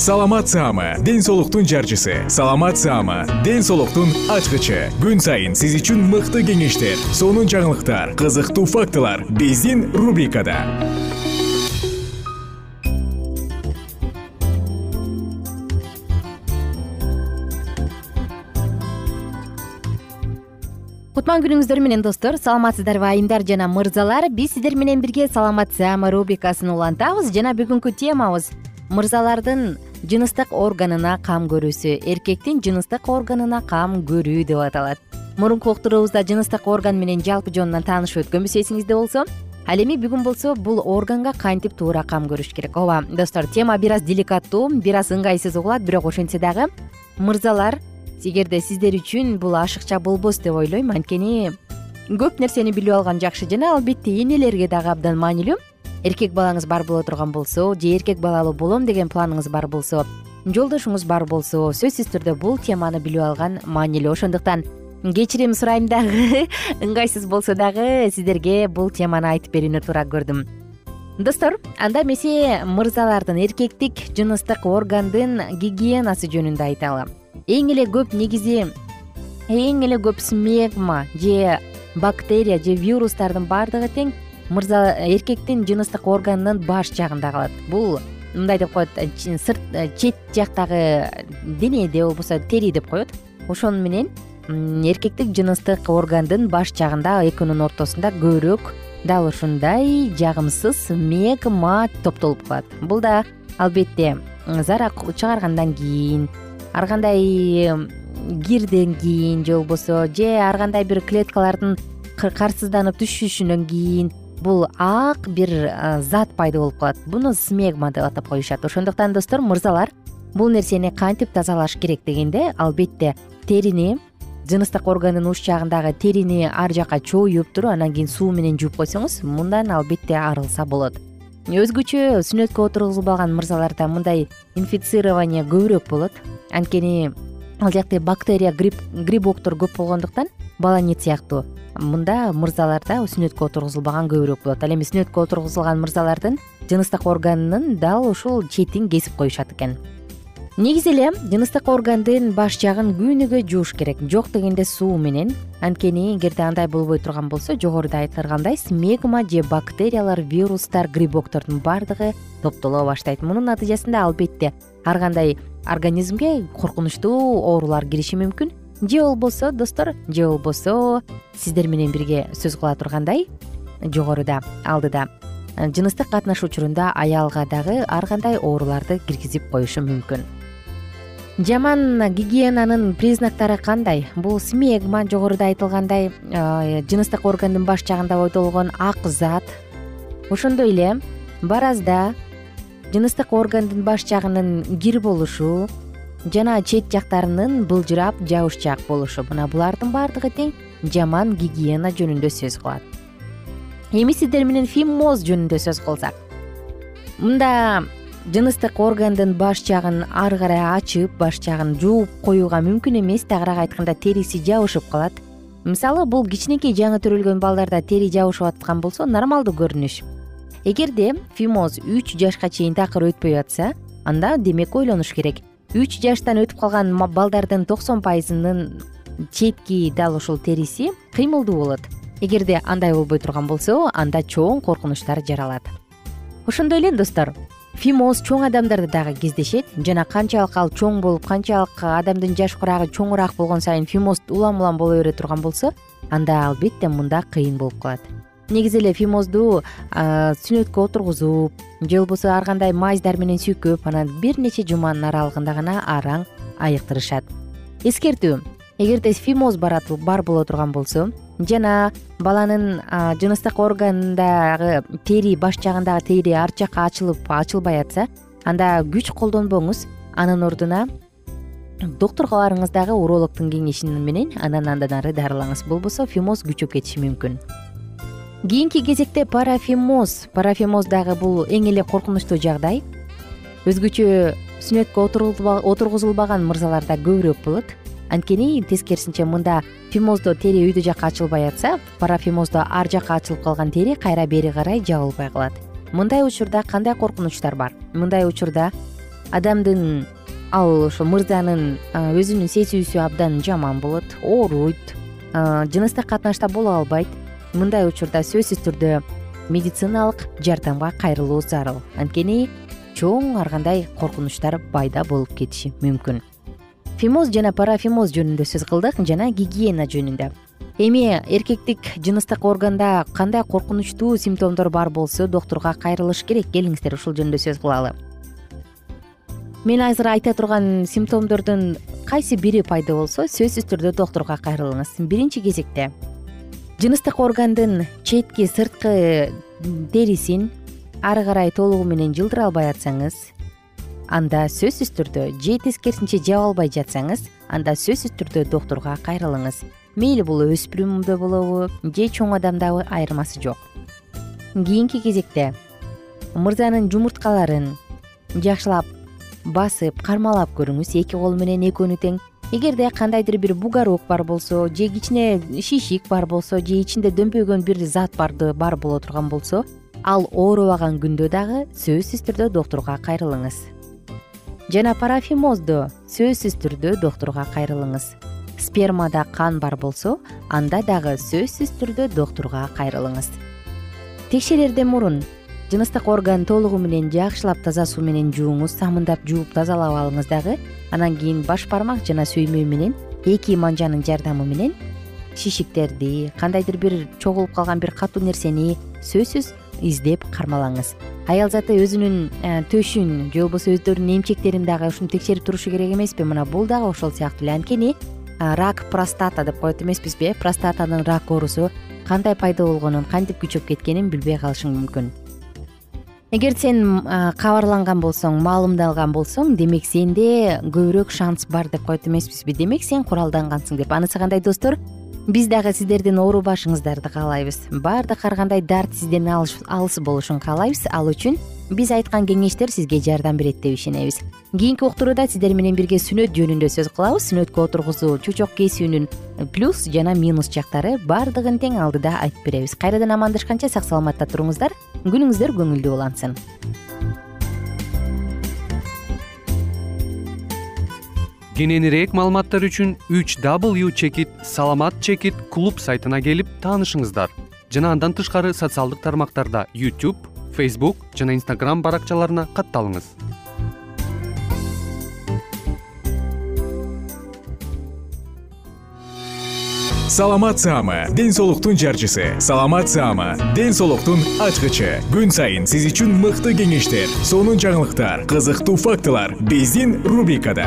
саламат саама ден соолуктун жарчысы. Саламат саама ден соолуктун ачкычы. Күн сайын сиз үчүн мыкты кеңештер сонун жаңылыктар кызыктуу фактылар биздин рубрикада. Кутман күнүңүздөр менен достор саламатсыздарбы айымдар жана мырзалар. Биз сиздер менен бирге саламат саама рубрикасын улантабыз жана бүгүнкү темабыз. Мырзалардын жыныстык органына кам көрүүсү эркектин жыныстык органына кам көрүү деп аталат. Мурунку уктуруубузда жыныстык орган менен жалпы жонунан таанышып өткөнбүз эсиңизде болсо ал эми бүгүн болсо бул органга кантип туура кам көрүш керек? Ооба достор тема бир аз деликаттуу бир аз ыңгайсыз угулат. Бирок ошентсе дагы мырзалар эгерде сиздер үчүн бул ашыкча болбос деп ойлойм. Анткени көп нерсени билип алган жакшы жана албетте энелерге дагы абдан маанилүү эркек балаңыз бар боло турган болсо же эркек балалуу болом деген планыңыз бар болсо жолдошуңуз бар болсо сөзсүз түрдө бул теманы билип алган маанилүү ошондуктан кечирим сурайм дагы. Ыңгайсыз болсо дагы сиздерге бул теманы айтып берүүнү туура көрдүм. Достор анда эмесе мырзалардын эркектик жыныстык органдын гигиенасы жөнүндө айталы эң эле көп негизи эң эле көп смегма же бактерия же вирустардын баардыгы тең мырза эркектин жыныстык органынын баш жагында калат. Бул мындай деп коет э, сырт э, чет жактагы денеде болбосо тери деп коет. Ошону менен эркектик жыныстык органдын баш жагында экөөнүн ортосунда көбүрөөк дал ушундай жагымсыз мегма топтолуп калат. Бул да албетте зара чыгаргандан кийин ар кандай кирден кийин же болбосо же ар кандай бир клеткалардын карсызданып түшүшүнөн кийин бул ак бир зат пайда болуп калат. Буну смегма деп атап коюшат. Ошондуктан достор мырзалар бул нерсени кантип тазалаш керек дегенде албетте терини жыныстык органдын уч жагындагы терини ар жака чоюп туруп анан кийин суу менен жууп койсоңуз мындан албетте арылса болот. Өзгөчө сүннөткө отургузулбаган мырзаларда мындай инфицирование көбүрөөк болот. Анткени ал жакта бактерия грибоктор көп болгондуктан баланит сыяктуу мында мырзаларда сүннөткө отургузулбаган көбүрөөк болот. Ал эми сүннөткө отургузулган мырзалардын жыныстык органынын дал ушул четин кесип коюшат экен. Негизи эле жыныстык органдын баш жагын күнүгө жууш керек. Жок дегенде суу менен анткени эгерде андай болбой турган болсо жогоруда айтылгандай смегма же бактериялар вирустар грибоктордун баардыгы топтоло баштайт. Мунун натыйжасында албетте ар кандай организмге коркунучтуу оорулар кириши мүмкүн же болбосо достор же болбосо сиздер менен бирге сөз кыла тургандай жогоруда алдыда жыныстык катнашуу учурунда аялга дагы ар кандай ооруларды киргизип коюшу мүмкүн. Жаман гигиенанын признактары кандай? Бул смегма жогоруда айтылгандай жыныстык органдын баш жагында бойдолгон ак зат. Ошондой эле баразда жыныстык органдын баш жагынын кир болушу жана чет жактарынын былжырап жабышчаак болушу. Мына булардын баардыгы тең жаман гигиена жөнүндө сөз кылат. Эми сиздер менен фимоз жөнүндө сөз кылсак. Мында жыныстык органдын баш жагын ары карай ачып баш жагын жууп коюуга мүмкүн эмес. Тагыраак айтканда териси жабышып калат. Мисалы бул кичинекей жаңы төрөлгөн балдарда тери жабышып аткан болсо нормалдуу көрүнүш. Эгерде фимоз үч жашка чейин такыр өтпөй атса анда демек ойлонуш керек үч жаштан өтүп калган балдардын токсон пайызынын четки дал ушул териси кыймылдуу болот. Эгерде андай болбой турган болсо анда чоң коркунучтар жаралат. Ошондой эле достор фимоз чоң адамдарда дагы кездешет жана канчалык ал чоң болуп канчалык адамдын жаш курагы чоңураак болгон сайын фимоз улам улам боло бере турган болсо анда албетте мында кыйын болуп калат негизи эле фимозду сүннөткө отургузуп же болбосо ар кандай майздар менен сүйкөп анан бир нече жуманын аралыгында гана араң айыктырышат. Эскертүү. Эгерде фимоз бар боло турган болсо жана баланын жыныстык органындагы тери баш жагындагы тери арт жакка ачылып ачылбай атса анда күч колдонбоңуз анын ордуна доктурга барыңыз дагы урологдун кеңеши менен анан андан ары дарылаңыз. Болбосо фимоз күчөп кетиши мүмкүн кийинки кезекте парафимоз парафимоз дагы бул эң эле коркунучтуу жагдай. Өзгөчө сүннөткө отургузулбаган мырзаларда көбүрөөк болот. Анткени тескерисинче мында фимоздо тери өйдө жакка ачылбай атса парафимоздо ар жакка ачылып калган тери кайра бери карай жабылбай калат. Мындай учурда кандай коркунучтар бар? Мындай учурда адамдын ал ошо мырзанын өзүнүн сезүүсү абдан жаман болот ооруйт жыныстык катнашта боло албайт мындай учурда сөзсүз түрдө медициналык жардамга кайрылуу зарыл. Анткени чоң ар кандай коркунучтар пайда болуп кетиши мүмкүн. Фимоз жана парафимоз жөнүндө сөз кылдык жана гигиена жөнүндө. Эми эркектик жыныстык органда кандай коркунучтуу симптомдор бар болсо доктурга кайрылыш керек келиңиздер ушул жөнүндө сөз кылалы. Мен азыр айта турган симптомдордун кайсы бири пайда болсо сөзсүз түрдө доктурга кайрылыңыз. Биринчи кезекте жыныстык органдын четки сырткы терисин ары карай толугу менен жылдыра албай атсаңыз анда сөзсүз түрдө же тескерисинче жаба албай жатсаңыз анда сөзсүз түрдө доктурга кайрылыңыз. Мейли бул өспүрүмдө болобу же чоң адамдабы айырмасы жок. Кийинки кезекте мырзанын жумурткаларын жакшылап басып кармалап көрүңүз эки кол менен экөөнү тең эгерде кандайдыр бир бугорок бар болсо же кичине шишик бар болсо же ичинде дөмпөйгөн бир зат бар боло турган болсо ал ооробаган күндө дагы сөзсүз түрдө доктурга кайрылыңыз. Жана парафимоздо сөзсүз түрдө доктурга кайрылыңыз. Спермада кан бар болсо анда дагы сөзсүз түрдө доктурга кайрылыңыз. Текшерерден мурун жыныстык орган толугу менен жакшылап таза суу менен жууңуз самындап жууп тазалап алыңыз дагы анан кийин баш бармак жана сүймө менен эки манжанын жардамы менен шишиктерди кандайдыр бир чогулуп калган бир катуу нерсени сөзсүз издеп кармалаңыз. Аял заты өзүнүн э, төшүн же болбосо өздөрүнүн эмчектерин дагы ушинтип текшерип турушу керек эмеспи? Мына бул дагы ошол сыяктуу эле анткени рак простата деп коет эмеспизби э? Простатанын рак оорусу кандай пайда болгонун кантип күчөп кеткенин билбей калышың мүмкүн эгер сен кабарланган болсоң маалымдалган болсоң демек сенде көбүрөөк шанс бар деп коет эмеспизби. Демек сен куралдангансың деп. Анысы кандай достор? Биз дагы сиздердин оорубашыңыздарды каалайбыз. Баардык ар кандай дарт сизден алыс болушун каалайбыз. Ал үчүн биз айткан кеңештер сизге жардам берет деп ишенебиз. Кийинки уктурууда сиздер менен бирге сүннөт жөнүндө сөз кылабыз. Сүннөткө отургузуу чучок кесүүнүн плюс жана минус жактары баардыгын тең алдыда айтып беребиз. Кайрадан амандашканча сак саламатта туруңуздар. Күнүңүздөр көңүлдүү улансын кененирээк маалыматтар үчүн үч w чекит саламат чекит клуб сайтына келип таанышыңыздар. Жана андан тышкары социалдык тармактарда youtube facebook жана instagram баракчаларына катталыңыз. Саламат саама ден соолуктун жарчысы. Саламат саама ден соолуктун ачкычы. Күн сайын сиз үчүн мыкты кеңештер сонун жаңылыктар кызыктуу фактылар. Биздин рубрикада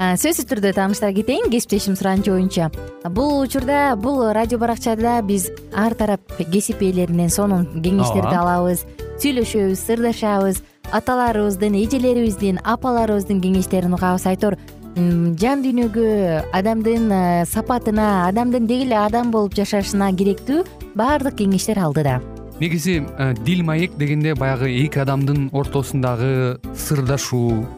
сөзсүз түрдө тааныштыра кетейин. Кесиптешим суранычы боюнча бул учурда бул радио баракчада биз ар тарап кесип ээлеринен сонун кеңештерди алабыз сүйлөшөбүз сырдашабыз. Аталарыбыздын эжелерибиздин апаларыбыздын кеңештерин угабыз. Айтор жан дүйнөгө адамдын э, сапатына адамдын деги эле адам болуп жашашына керектүү баардык кеңештер алдыда. Негизи э, дил маек дегенде баягы эки адамдын ортосундагы сырдашуу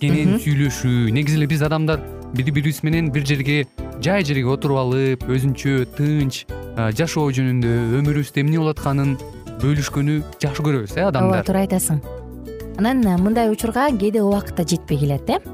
кенен сүйлөшүү. Негизи эле биз адамдар бири бирибиз менен бир жерге жай жерге отуруп алып өзүнчө тынч жашоо жөнүндө өмүрүбүздө эмне болуп атканын бөлүшкөнү жакшы көрөбүз э адамдар. Ооба туура айтасың. Анан мындай учурга кээде убакыт да жетпей келет э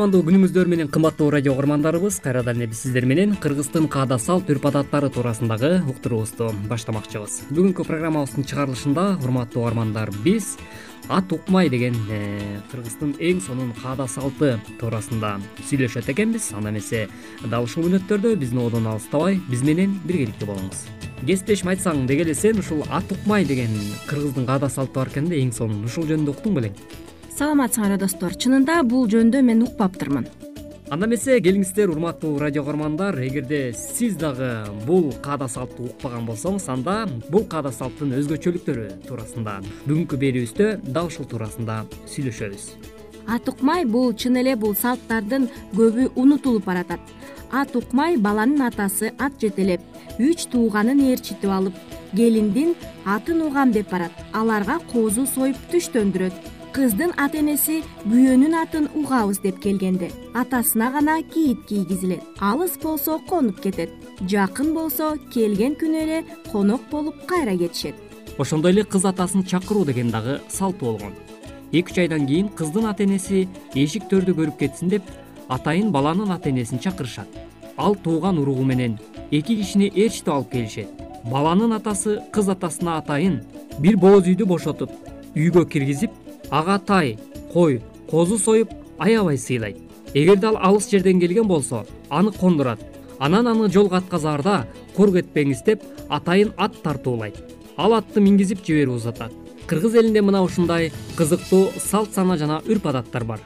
кутмандуу күнүңүздөр менен кымбаттуу радио угармандарыбыз кайрадан эле биз сиздер менен кыргыздын каада салт үрп адаттары туурасындагы уктуруубузду баштамакчыбыз. Бүгүнкү программабыздын чыгарылышында урматтуу угармандар биз ат укмай деген э, кыргыздын эң сонун каада салты туурасында сүйлөшөт экенбиз. Анда эмесе дал ушул мүнөттөрдө биздин оодон алыстабай биз менен биргеликте болуңуз. Кесиптешим айтсаң деги эле сен ушул ат укмай деген кыргыздын каада салты бар экен да эң сонун. Ушул жөнүндө уктуң белең саламатсыңарбы достор. Чынында бул жөнүндө мен укпаптырмын. Анда эмесе келиңиздер урматтуу радио кугармандар эгерде сиз дагы бул каада салтты укпаган болсоңуз анда бул каада салттын өзгөчөлүктөрү туурасында бүгүнкү берүүбүздө дал ушул туурасында сүйлөшөбүз. Ат укмай бул чын эле бул салттардын көбү унутулуп баратат. Ат укмай баланын атасы ат жетелеп үч тууганын ээрчитип алып келиндин атын угам деп барат. Аларга козу союп түштөндүрөт кыздын ата энеси күйөөнүн атын угабыз деп келгенде атасына гана кийит кийгизилет. Алыс болсо конуп кетет жакын болсо келген күнү эле конок болуп кайра кетишет. Ошондой эле кыз атасын чакыруу деген дагы салт болгон. Эки үч айдан кийин кыздын ата энеси эшик төрдү көрүп кетсин деп атайын баланын ата энесин чакырышат. Ал тууган уругу менен эки кишини ээрчитип алып келишет. Баланын атасы кыз атасына атайын бир бооз үйдү бошотуп үйгө киргизип ага тай кой козу союп аябай сыйлайт. Эгерде ал алыс жерден келген болсо аны кондурат. Анан аны жолго атказаарда кур кетпеңиз деп атайын ат тартуулайт. Ал атты мингизип жиберип узатат. Кыргыз элинде мына ушундай кызыктуу салт сана жана үрп адаттар бар.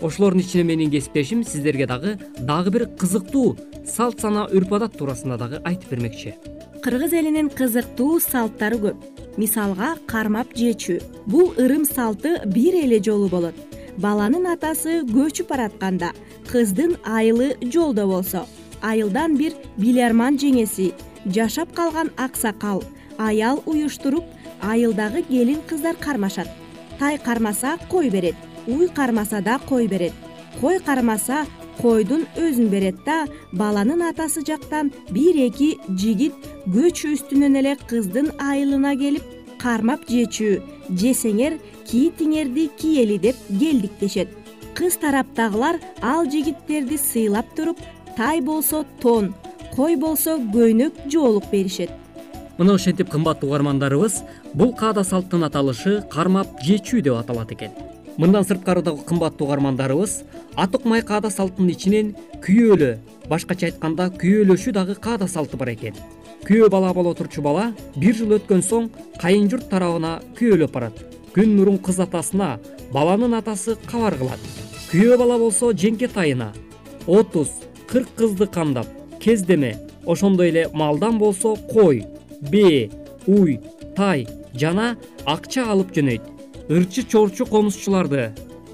Ошолордун ичинен менин кесиптешим сиздерге дагы дагы бир кызыктуу салт сана үрп адат туурасында дагы айтып бермекчи. Кыргыз элинин кызыктуу салттары көп мисалга кармап жечүү бул ырым салты бир эле жолу болот. Баланын атасы көчүп баратканда кыздын айылы жолдо болсо. Айылдан бир биларман жеңеси жашап калган аксакал аял уюштуруп айылдагы келин кыздар кармашат. Тай кармаса кой берет уй кармаса да кой берет. Кой кармаса койдун өзүн берет да баланын атасы жактан бир эки жигит көч үстүнөн эле кыздын айылына келип кармап жечүү жесеңер кийитиңерди кийели деп келдиктешет. Кыз тараптагылар ал жигиттерди сыйлап туруп тай болсо тон кой болсо көйнөк жоолук беришет. Мына ошентип кымбаттуу угармандарыбыз бул каада салттын аталышы кармап жечүү деп аталат экен мындан сырткары дагы кымбаттуу угармандарыбыз ат укмай каада салттын ичинен күйөөлө башкача айтканда күйөөлөшүү дагы каада салты бар экен. Күйөө бала боло турчу бала бир жыл өткөн соң кайын журт тарабына күйөөлөп барат. Күн мурун кыз атасына баланын атасы кабар кылат. Күйөө бала болсо жеңге тайына отуз кырк кызды камдап кездеме ошондой эле малдан болсо кой бээ уй тай жана акча алып жөнөйт ырчы чорчу комузчуларды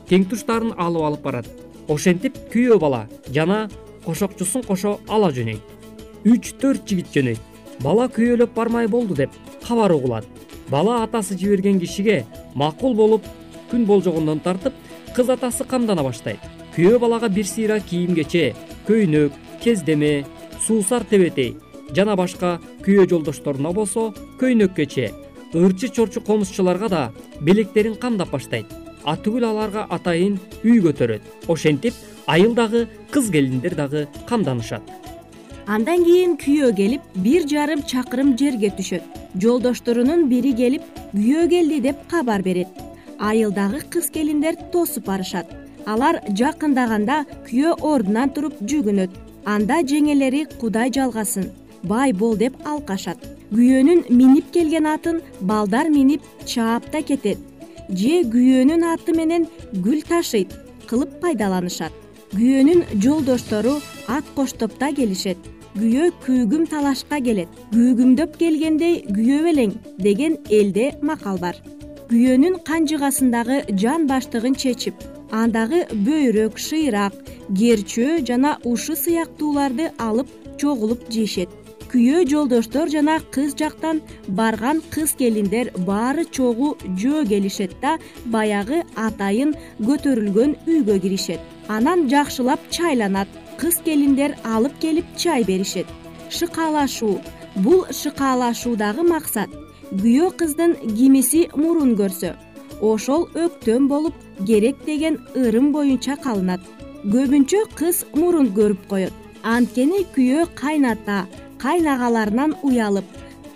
тең туштарын алып алып барат. Ошентип күйөө бала жана кошокчусун кошо ала жөнөйт үч төрт жигит жөнөйт бала күйөөлөп бармай болду деп кабар угулат. Бала атасы жиберген кишиге макул болуп күн болжогондон тартып кыз атасы камдана баштайт. Күйөө балага бир сыйра кийим кече көйнөк кездеме суусар тебетей жана башка күйөө жолдошторуна болсо көйнөк кече ырчы чорчу комузчуларга да белектерин камдап баштайт. Атүгүл аларга атайын үй көтөрөт. Ошентип айыл дагы кыз келиндер дагы камданышат. Андан кийин күйөө келип бир жарым чакырым жерге түшөт. Жолдошторунун бири келип күйөө келди деп кабар берет. Айылдагы кыз келиндер тосуп барышат. Алар жакындаганда күйөө ордунан туруп жүгүнөт. Анда жеңелери кудай жалгасын бай бол деп алкашат. Күйөөнүн минип келген атын балдар минип чаап да кетет. Же күйөөнүн аты менен гүл ташыйт кылып пайдаланышат. Күйөөнүн жолдоштору ат коштоп да келишет. Күйөө күүгүм талашка келет. Күүгүмдөп келгендей күйө белең деген элде макал бар. Күйөөнүн канжыгасындагы жан баштыгын чечип андагы бөйрөк шыйрак керчөө жана ушу сыяктууларды алып чогулуп жейишет күйөө жолдоштор жана кыз жактан барган кыз келиндер баары чогуу жөө келишет да баягы атайын көтөрүлгөн үйгө киришет. Анан жакшылап чайланат кыз келиндер алып келип чай беришет. Шыкаалашуу бул шыкаалашуудагы максат күйөө кыздын кимиси мурун көрсө. Ошол өктөм болуп керек деген ырым боюнча калынат. Көбүнчө кыз мурун көрүп коет. Анткени күйөө кайната кайнагаларынан уялып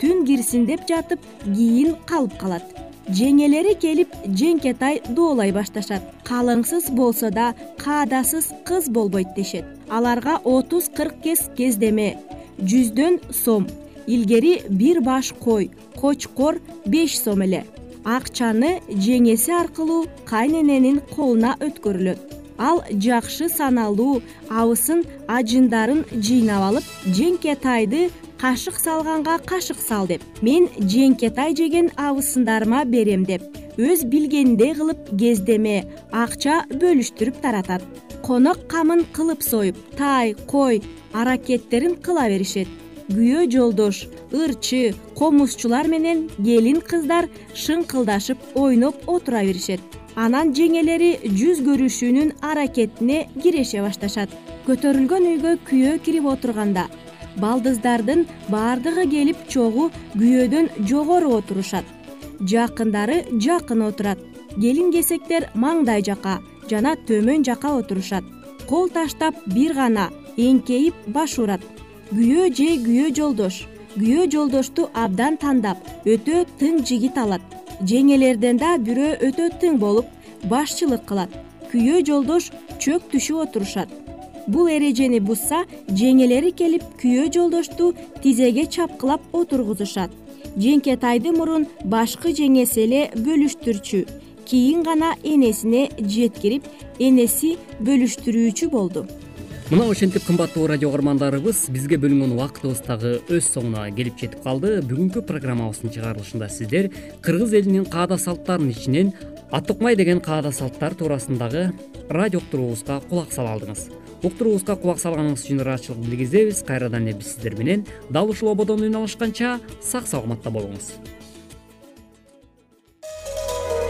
түн кирсин деп жатып кийин калып калат. Жеңелери келип жеңкетай доолай башташат. Калыңсыз болсо да каадасыз кыз болбойт дешет. Аларга отуз кырк кез кездеме жүздөн сом илгери бир баш кой кочкор беш сом эле. Акчаны жеңеси аркылуу кайнененин колуна өткөрүлөт ал жакшы саналуу абысын ажындарын жыйнап алып жеңкетайды кашык салганга кашык сал деп. Мен жеңкетай жеген абысындарыма берем деп. Өз билгениндей кылып кездеме акча бөлүштүрүп таратат. Конок камын кылып союп тай кой аракеттерин кыла беришет. Күйөө жолдош ырчы комузчулар менен келин кыздар шыңкылдашып ойноп отура беришет анан жеңелери жүз көрүшүүнүн аракетине киреше башташат. Көтөрүлгөн үйгө күйөө кирип отурганда балдыздардын баардыгы келип чогуу күйөөдөн жогору отурушат. Жакындары жакын отурат. Келин кесектер маңдай жака жана төмөн жака отурушат. Кол таштап бир гана эңкейип баш урат күйөө же күйөө жолдош. Күйөө жолдошту абдан тандап өтө тың жигит алат жеңелерден да бирөө өтө тың болуп башчылык кылат. Күйөө жолдош чөк түшүп отурушат. Бул эрежени бузса жеңелери келип күйөө жолдошту тизеге чапкылап отургузушат. Жеңкетайды мурун башкы жеңеси эле бөлүштүрчү кийин гана энесине жеткирип энеси бөлүштүрүүчү болду мына ошентип кымбаттуу радио каармандарыбыз бизге бөлүнгөн убактыбыз дагы өз соңуна келип жетип калды. Бүгүнкү программабыздын чыгарылышында сиздер кыргыз элинин каада салттарынын ичинен ат тукмай деген каада салттар туурасындагы радио уктуруубузга кулак сала алдыңыз. Уктуруубузга кулак салганыңыз үчүн ыраазычылык билгизебиз. Кайрадан эле биз сиздер менен дал ушул ободон үн алышканча сак саламатта болуңуз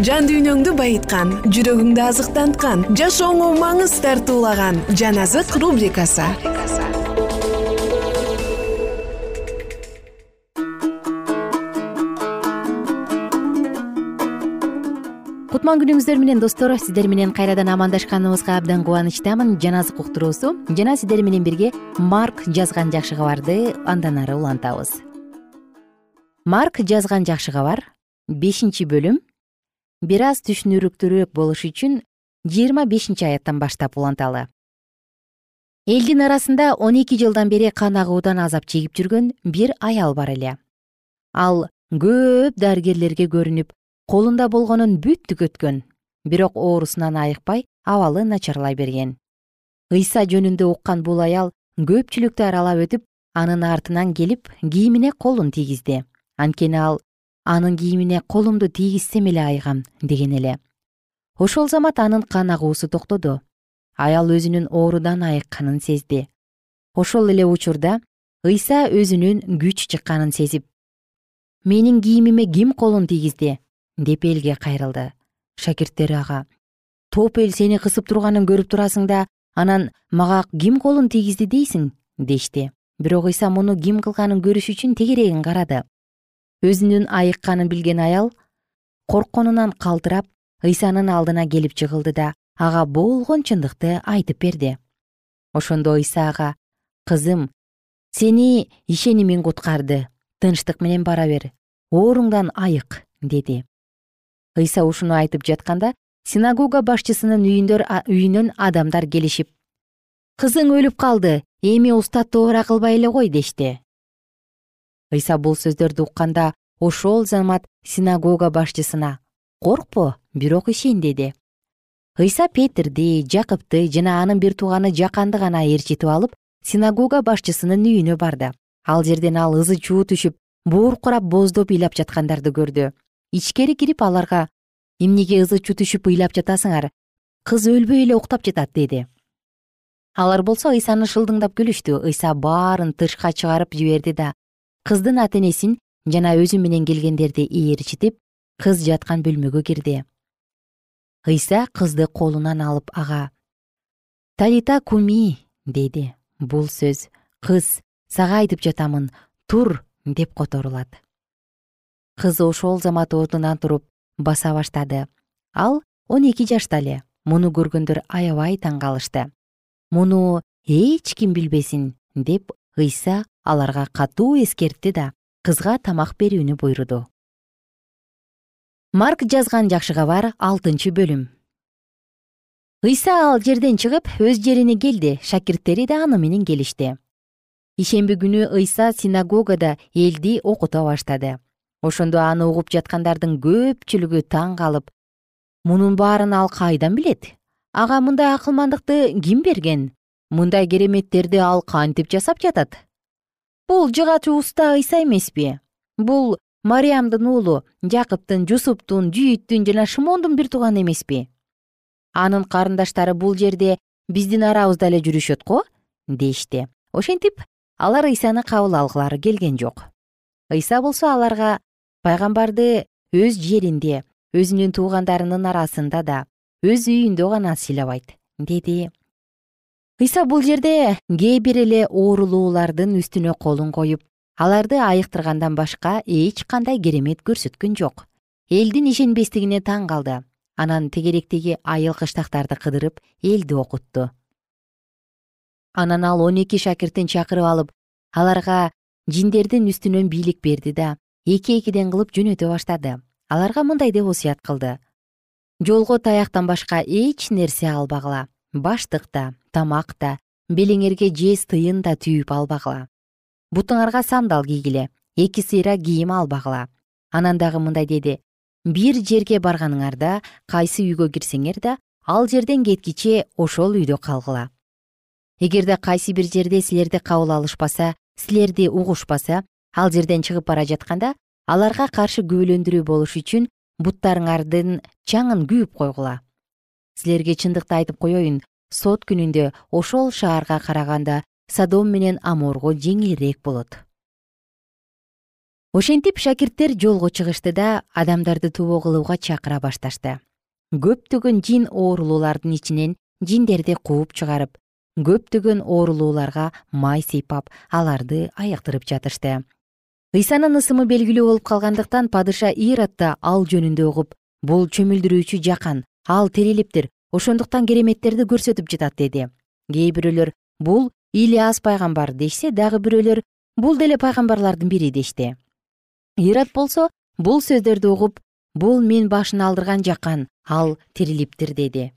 жан дүйнөңдү байыткан жүрөгүңдү азыктанткан жашооңо маңыз тартуулаган жан азык рубрикасы. Кутман күнүңүздөр менен достор сиздер менен кайрадан амандашканыбызга абдан кубанычтамын. Жан азык уктуруусу. Жана сиздер менен бирге марк жазган жакшы кабарды андан ары улантабыз. Марк жазган жакшы кабар бешинчи бөлүм бир аз түшүнүрүктүүрөөк болуш үчүн жыйырма бешинчи аяттан баштап уланталы. Элдин арасында он эки жылдан бери кан агуудан азап чегип жүргөн бир аял бар эле. Ал көп дарыгерлерге көрүнүп колунда болгонун бүт түгөткөн бирок оорусунан айыкпай абалы начарлай берген. Ыйса жөнүндө уккан бул аял көпчүлүктү аралап өтүп анын артынан келип кийимине колун тийгизди. Анткени ал анын кийимине колумду тийгизсем эле айыгам деген эле. Ошол замат анын кан агуусу токтоду. Аял өзүнүн оорудан айыкканын сезди. Ошол эле учурда ыйса өзүнүн күч чыкканын сезип менин кийимиме ким колун тийгизди? деп элге кайрылды. Шакирттери ага топ эл сени кысып турганын көрүп турасың да анан мага ким колун тийгизди дейсиң? дешти. Бирок ыйса муну ким кылганын көрүш үчүн тегерегин карады өзүнүн айыкканын билген аял коркконунан калтырап ыйсанын алдына келип жыгылды да ага болгон чындыкты айтып берди. Ошондо ыйса ага кызым сени ишенимиң куткарды тынчтык менен бара бер ооруңдан айык деди. Ыйса ушуну айтып жатканда синагога башчысынын үйүнөн адамдар келишип кызың өлүп калды эми устат туура кылбай эле кой дешти ыйса бул сөздөрдү укканда ошол замат синагога башчысына коркпо бирок ишен деди. Ыйса петирди жакыпты жана анын бир тууганы жаканды гана ээрчитип алып синагога башчысынын үйүнө барды. Ал жерден ал ызы чуу түшүп бууркурап бооздоп ыйлап жаткандарды көрдү. Ичкери кирип аларга эмнеге ызы чуу түшүп ыйлап жатасыңар? Кыз өлбөй эле уктап жатат деди. Алар болсо ыйсаны шылдыңдап күлүштү. Ыйса баарын тышка чыгарып жиберди да кыздын ата энесин жана өзү менен келгендерди ээрчитип кыз жаткан бөлмөгө кирди. Ыйса кызды колунан алып ага талита куми деди. Бул сөз кыз сага айтып жатамын тур деп которулат. Кыз ошол замат ордунан туруп баса баштады. Ал он эки жашта эле муну көргөндөр аябай таң калышты муну эч ким билбесин деп ыйса аларга катуу эскертти да кызга тамак берүүнү буйруду. Марк жазган жакшы кабар алтынчы бөлүм. Ыйса ал жерден чыгып өз жерине келди шакирттери да аны менен келишти. Ишемби күнү ыйса синагогада элди окута баштады. Ошондо аны угуп жаткандардын көпчүлүгү таң калып мунун баарын ал кайдан билет? Ага мындай акылмандыкты ким берген мындай кереметтерди ал кантип жасап жатат? Бул жыгачы уста ыйса эмеспи. Бул мариямдын уулу жакыптын жусуптун жүйүттүн жана шымондун бир тууганы эмеспи. Анын карындаштары бул жерде биздин арабызда эле жүрүшөт го дешти ошентип алар ыйсаны кабыл алгылары келген жок. Ыйса болсо аларга пайгамбарды өз жеринде өзүнүн туугандарынын арасында да өз үйүндө гана сыйлабайт деди ыйса бул жерде кээ бир эле оорулуулардын үстүнө колун коюп аларды айыктыргандан башка эч кандай керемет көрсөткөн жок. Элдин ишенбестигине таң калды. Анан тегеректеги айыл кыштактарды кыдырып элди окутту анан ал он эки шакиртин чакырып алып аларга жиндердин үстүнөн бийлик берди да эки экиден кылып жөнөтө баштады. Аларга мындай деп осуят кылды. Жолго таяктан башка эч нерсе албагыла баштык да тамак да белиңерге жез тыйын да түйүп албагыла. Бутуңарга сандал кийгиле эки сыйра кийим албагыла. Анан дагы мындай деди бир жерге барганыңарда кайсы үйгө кирсеңер да ал жерден кеткиче ошол үйдө калгыла эгерде кайсы бир жерде силерди кабыл алышпаса силерди угушпаса ал жерден чыгып бара жатканда аларга каршы күбөлөндүрүү болуш үчүн буттарыңардын чаңын күйүп койгула силерге чындыкты айтып коеюн сот күнүндө ошол шаарга караганда садом менен аморго жеңилирээк болот. Ошентип шакирттер жолго чыгышты да адамдарды тобо кылууга чакыра башташты. Көптөгөн жин оорулуулардын ичинен жиндерди кууп чыгарып көптөгөн оорулууларга май сыйпап аларды айыктырып жатышты. Ыйсанын ысымы белгилүү болуп калгандыктан падыша ирод да ал жөнүндө угуп бул чөмүлдүрүүчү жакан ал тирилиптир ошондуктан кереметтерди көрсөтүп жатат деди. Кээ бирөөлөр бул ильяс пайгамбар дешсе дагы бирөөлөр бул деле пайгамбарлардын бири дешти ират болсо бул сөздөрдү угуп бул мен башын алдырган жакан ал тирилиптир деди.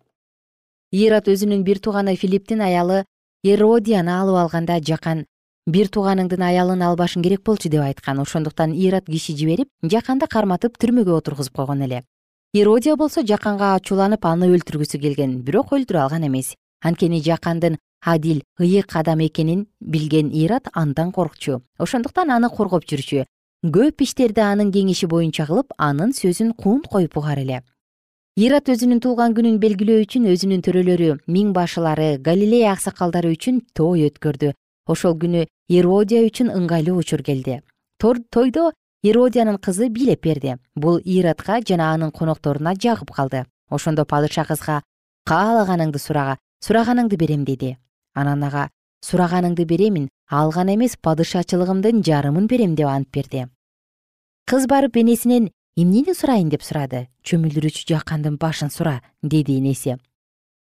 Ират өзүнүн бир тууганы филипптин аялы эродияны алып алганда жакан бир тууганыңдын аялын албашың керек болчу деп айткан. Ошондуктан ират киши жиберип жаканды карматып түрмөгө отургузуп койгон эле иродия болсо жаканга ачууланып аны өлтүргүсү келген бирок өлтүрө алган эмес. Анткени жакандын адил ыйык адам экенин билген ират андан коркчу. Ошондуктан аны коргоп жүрчү. Көп иштерди анын кеңеши боюнча кылып анын сөзүн кунт коюп угар эле. Ират өзүнүн туулган күнүн белгилөө үчүн өзүнүн төрөлөрү миң башылары галилея аксакалдары үчүн той өткөрдү. Ошол күнү эродия үчүн ыңгайлуу учур келди. Тойдо эродиянын кызы бийлеп берди. Бул иратка жана анын конокторуна жагып калды. Ошондо падыша кызга каалаганыңды сурага сураганыңды берем деди. Анан ага сураганыңды беремин алган эмес падышачылыгымдын жарымын берем деп ант берди. Кыз барып энесинен эмнени сурайын? деп сурады. Чөмүлдүрүүчү жакандын башын сура деди энеси.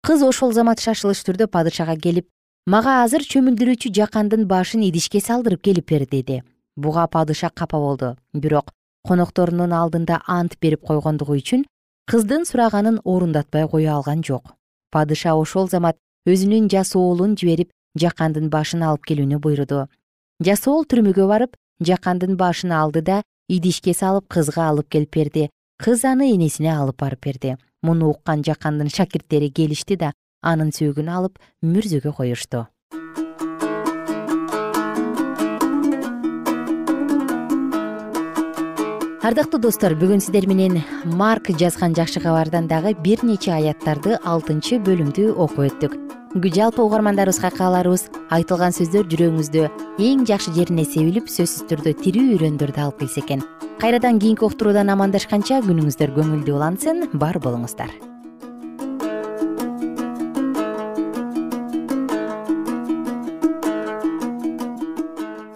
Кыз ошол замат шашылыш түрдө падышага келип мага азыр чөмүлдүрүүчү жакандын башын идишке салдырып келип бер деди буга падыша капа болду. Бирок конокторунун алдында ант берип койгондугу үчүн кыздын сураганын орундатпай кое алган жок. Падыша ошол замат өзүнүн жас уулун жиберип жакандын башын алып келүүнү буйруду. Жас уул түрмөгө барып жакандын башын алды да идишке салып кызга алып келип берди. Кыз аны энесине алып барып берди. Муну уккан жакандын шакирттери келишти да анын сөөгүн алып мүрзөгө коюшту ардактуу достор бүгүн сиздер менен марк жазган жакшы кабардан дагы бир нече аяттарды алтынчы бөлүмдү окуп өттүк. Жалпы угармандарыбызга кааларыбыз айтылган сөздөр жүрөгүңүздө эң жакшы жерине себилип сөзсүз түрдө тирүү үрөндөрдү алып келсе экен. Кайрадан кийинки уктуруудан амандашканча күнүңүздөр көңүлдүү улансын бар болуңуздар